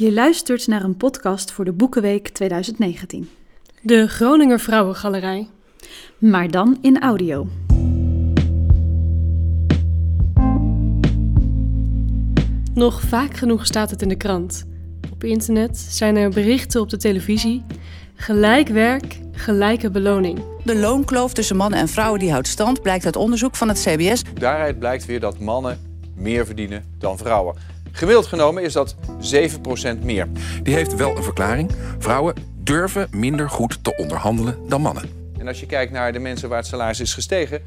Je luistert naar een podcast voor de Boekenweek 2019. De Groninger Vrouwengalerij. Maar dan in audio. Nog vaak genoeg staat het in de krant. Op internet zijn er berichten op de televisie. Gelijk werk, gelijke beloning. De loonkloof tussen mannen en vrouwen die houdt stand, blijkt uit onderzoek van het CBS. Daaruit blijkt weer dat mannen meer verdienen dan vrouwen. Gemiddeld genomen is dat 7% meer. Die heeft wel een verklaring. Vrouwen durven minder goed te onderhandelen dan mannen. En als je kijkt naar de mensen waar het salaris is gestegen,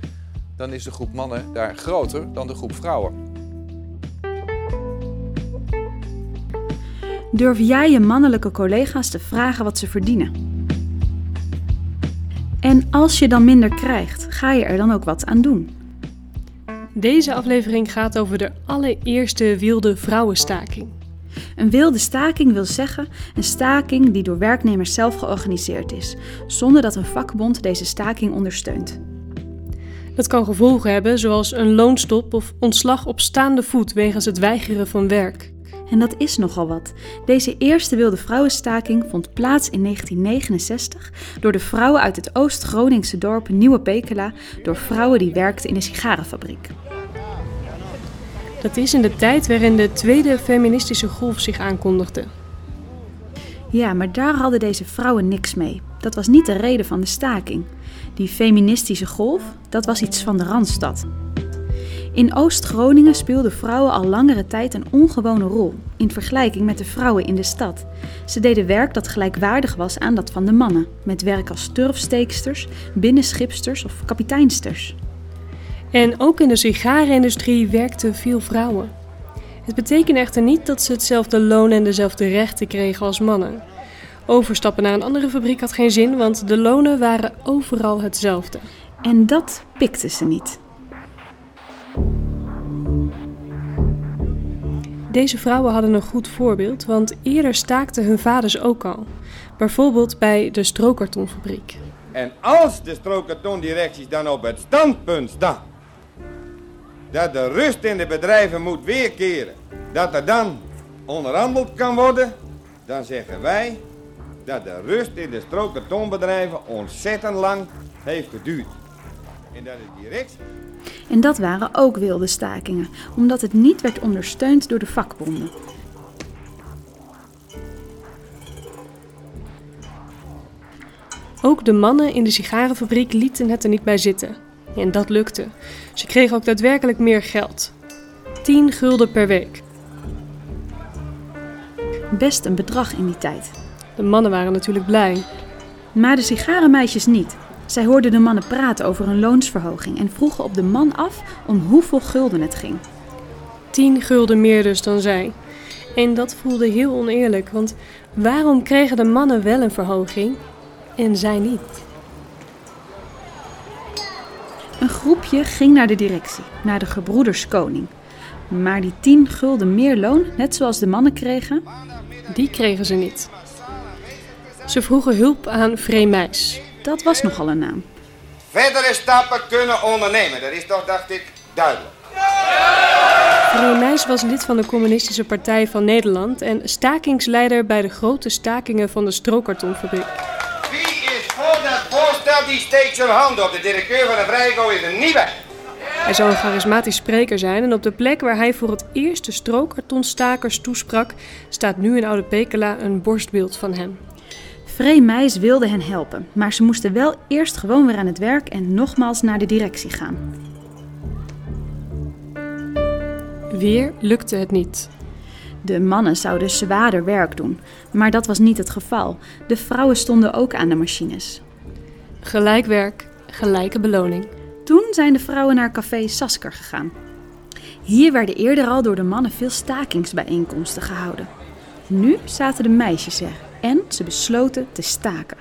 dan is de groep mannen daar groter dan de groep vrouwen. Durf jij je mannelijke collega's te vragen wat ze verdienen? En als je dan minder krijgt, ga je er dan ook wat aan doen? Deze aflevering gaat over de allereerste wilde vrouwenstaking. Een wilde staking wil zeggen een staking die door werknemers zelf georganiseerd is, zonder dat een vakbond deze staking ondersteunt. Dat kan gevolgen hebben, zoals een loonstop of ontslag op staande voet wegens het weigeren van werk. En dat is nogal wat. Deze eerste wilde vrouwenstaking vond plaats in 1969 door de vrouwen uit het Oost-Groningse dorp Nieuwe Pekela, door vrouwen die werkten in een sigarenfabriek. Dat is in de tijd waarin de tweede feministische golf zich aankondigde. Ja, maar daar hadden deze vrouwen niks mee. Dat was niet de reden van de staking. Die feministische golf, dat was iets van de Randstad. In Oost-Groningen speelden vrouwen al langere tijd een ongewone rol in vergelijking met de vrouwen in de stad. Ze deden werk dat gelijkwaardig was aan dat van de mannen, met werk als turfsteeksters, binnenschipsters of kapiteinsters. En ook in de sigarenindustrie werkten veel vrouwen. Het betekent echter niet dat ze hetzelfde loon en dezelfde rechten kregen als mannen. Overstappen naar een andere fabriek had geen zin, want de lonen waren overal hetzelfde. En dat pikten ze niet. Deze vrouwen hadden een goed voorbeeld, want eerder staakten hun vaders ook al. Bijvoorbeeld bij de strookkartonfabriek. En als de strookkartondirecties dan op het standpunt staan dat de rust in de bedrijven moet weerkeren, dat er dan onderhandeld kan worden, dan zeggen wij dat de rust in de strookkartonbedrijven ontzettend lang heeft geduurd. En dat de directie En dat waren ook wilde stakingen, omdat het niet werd ondersteund door de vakbonden. Ook de mannen in de sigarenfabriek lieten het er niet bij zitten. En dat lukte. Ze kregen ook daadwerkelijk meer geld. 10 gulden per week. Best een bedrag in die tijd. De mannen waren natuurlijk blij. Maar de sigarenmeisjes niet. Zij hoorden de mannen praten over een loonsverhoging en vroegen op de man af om hoeveel gulden het ging. 10 gulden meer dus dan zij. En dat voelde heel oneerlijk, want waarom kregen de mannen wel een verhoging en zij niet? Een groepje ging naar de directie, naar de gebroeders Koning. Maar die 10 gulden meer loon, net zoals de mannen kregen, Die kregen ze niet. Ze vroegen hulp aan Vreemijs. dat was nogal een naam. verdere stappen kunnen ondernemen. Dat is toch, dacht ik, duidelijk. Vreemijs was lid van de Communistische Partij van Nederland en stakingsleider bij de grote stakingen van de strookkartonfabriek. Dat die steekt zijn hand op. De directeur van de Vrijgo is niet bij. Hij zou een charismatisch spreker zijn en op de plek waar hij voor het eerst de strookkartonstakers toesprak, staat nu in Oude Pekela een borstbeeld van hem. Vree Meis wilde hen helpen, maar ze moesten wel eerst gewoon weer aan het werk en nogmaals naar de directie gaan. Weer lukte het niet. De mannen zouden zwaarder werk doen, maar dat was niet het geval. De vrouwen stonden ook aan de machines. Gelijk werk, gelijke beloning. Toen zijn de vrouwen naar café Sasker gegaan. Hier werden eerder al door de mannen veel stakingsbijeenkomsten gehouden. Nu zaten de meisjes er en ze besloten te staken.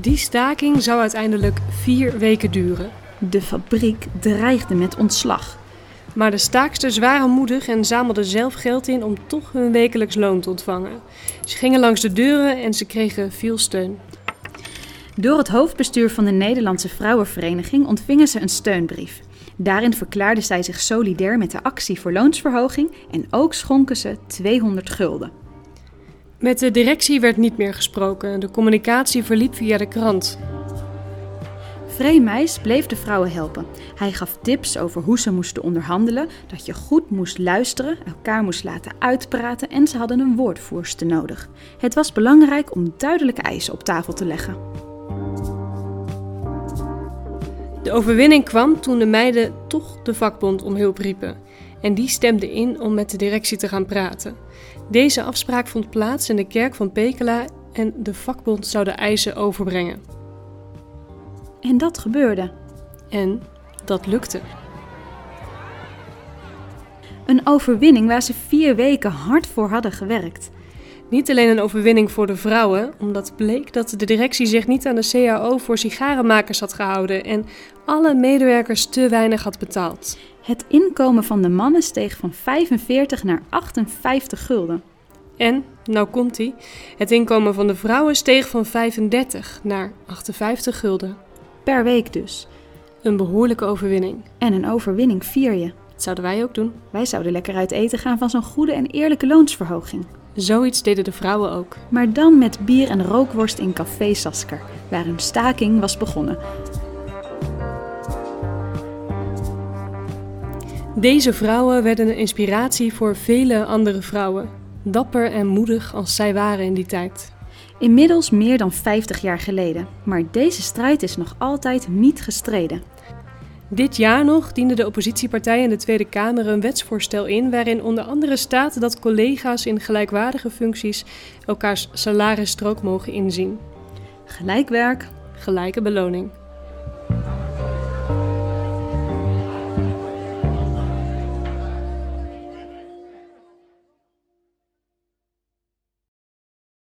Die staking zou uiteindelijk vier weken duren. De fabriek dreigde met ontslag. Maar de staaksters waren moedig en zamelden zelf geld in om toch hun wekelijks loon te ontvangen. Ze gingen langs de deuren en ze kregen veel steun. Door het hoofdbestuur van de Nederlandse Vrouwenvereniging ontvingen ze een steunbrief. Daarin verklaarden zij zich solidair met de actie voor loonsverhoging en ook schonken ze 200 gulden. Met de directie werd niet meer gesproken. De communicatie verliep via de krant. Vreemijs bleef de vrouwen helpen. Hij gaf tips over hoe ze moesten onderhandelen, dat je goed moest luisteren, elkaar moest laten uitpraten en ze hadden een woordvoerster nodig. Het was belangrijk om duidelijke eisen op tafel te leggen. De overwinning kwam toen de meiden toch de vakbond om hulp riepen. En die stemde in om met de directie te gaan praten. Deze afspraak vond plaats in de kerk van Pekela en de vakbond zou de eisen overbrengen. En dat gebeurde. En dat lukte. Een overwinning waar ze vier weken hard voor hadden gewerkt. Niet alleen een overwinning voor de vrouwen, omdat bleek dat de directie zich niet aan de CAO voor sigarenmakers had gehouden en alle medewerkers te weinig had betaald. Het inkomen van de mannen steeg van 45 naar 58 gulden. En, nou komt ie, het inkomen van de vrouwen steeg van 35 naar 58 gulden. Per week dus. Een behoorlijke overwinning. En een overwinning vier je. Dat zouden wij ook doen. Wij zouden lekker uit eten gaan van zo'n goede en eerlijke loonsverhoging. Zoiets deden de vrouwen ook. Maar dan met bier en rookworst in Café Sasker, waar een staking was begonnen. Deze vrouwen werden een inspiratie voor vele andere vrouwen. Dapper en moedig als zij waren in die tijd. Inmiddels meer dan 50 jaar geleden, maar deze strijd is nog altijd niet gestreden. Dit jaar nog diende de oppositiepartij in de Tweede Kamer een wetsvoorstel in waarin onder andere staat dat collega's in gelijkwaardige functies elkaars salarisstrook mogen inzien. Gelijk werk, Gelijke beloning.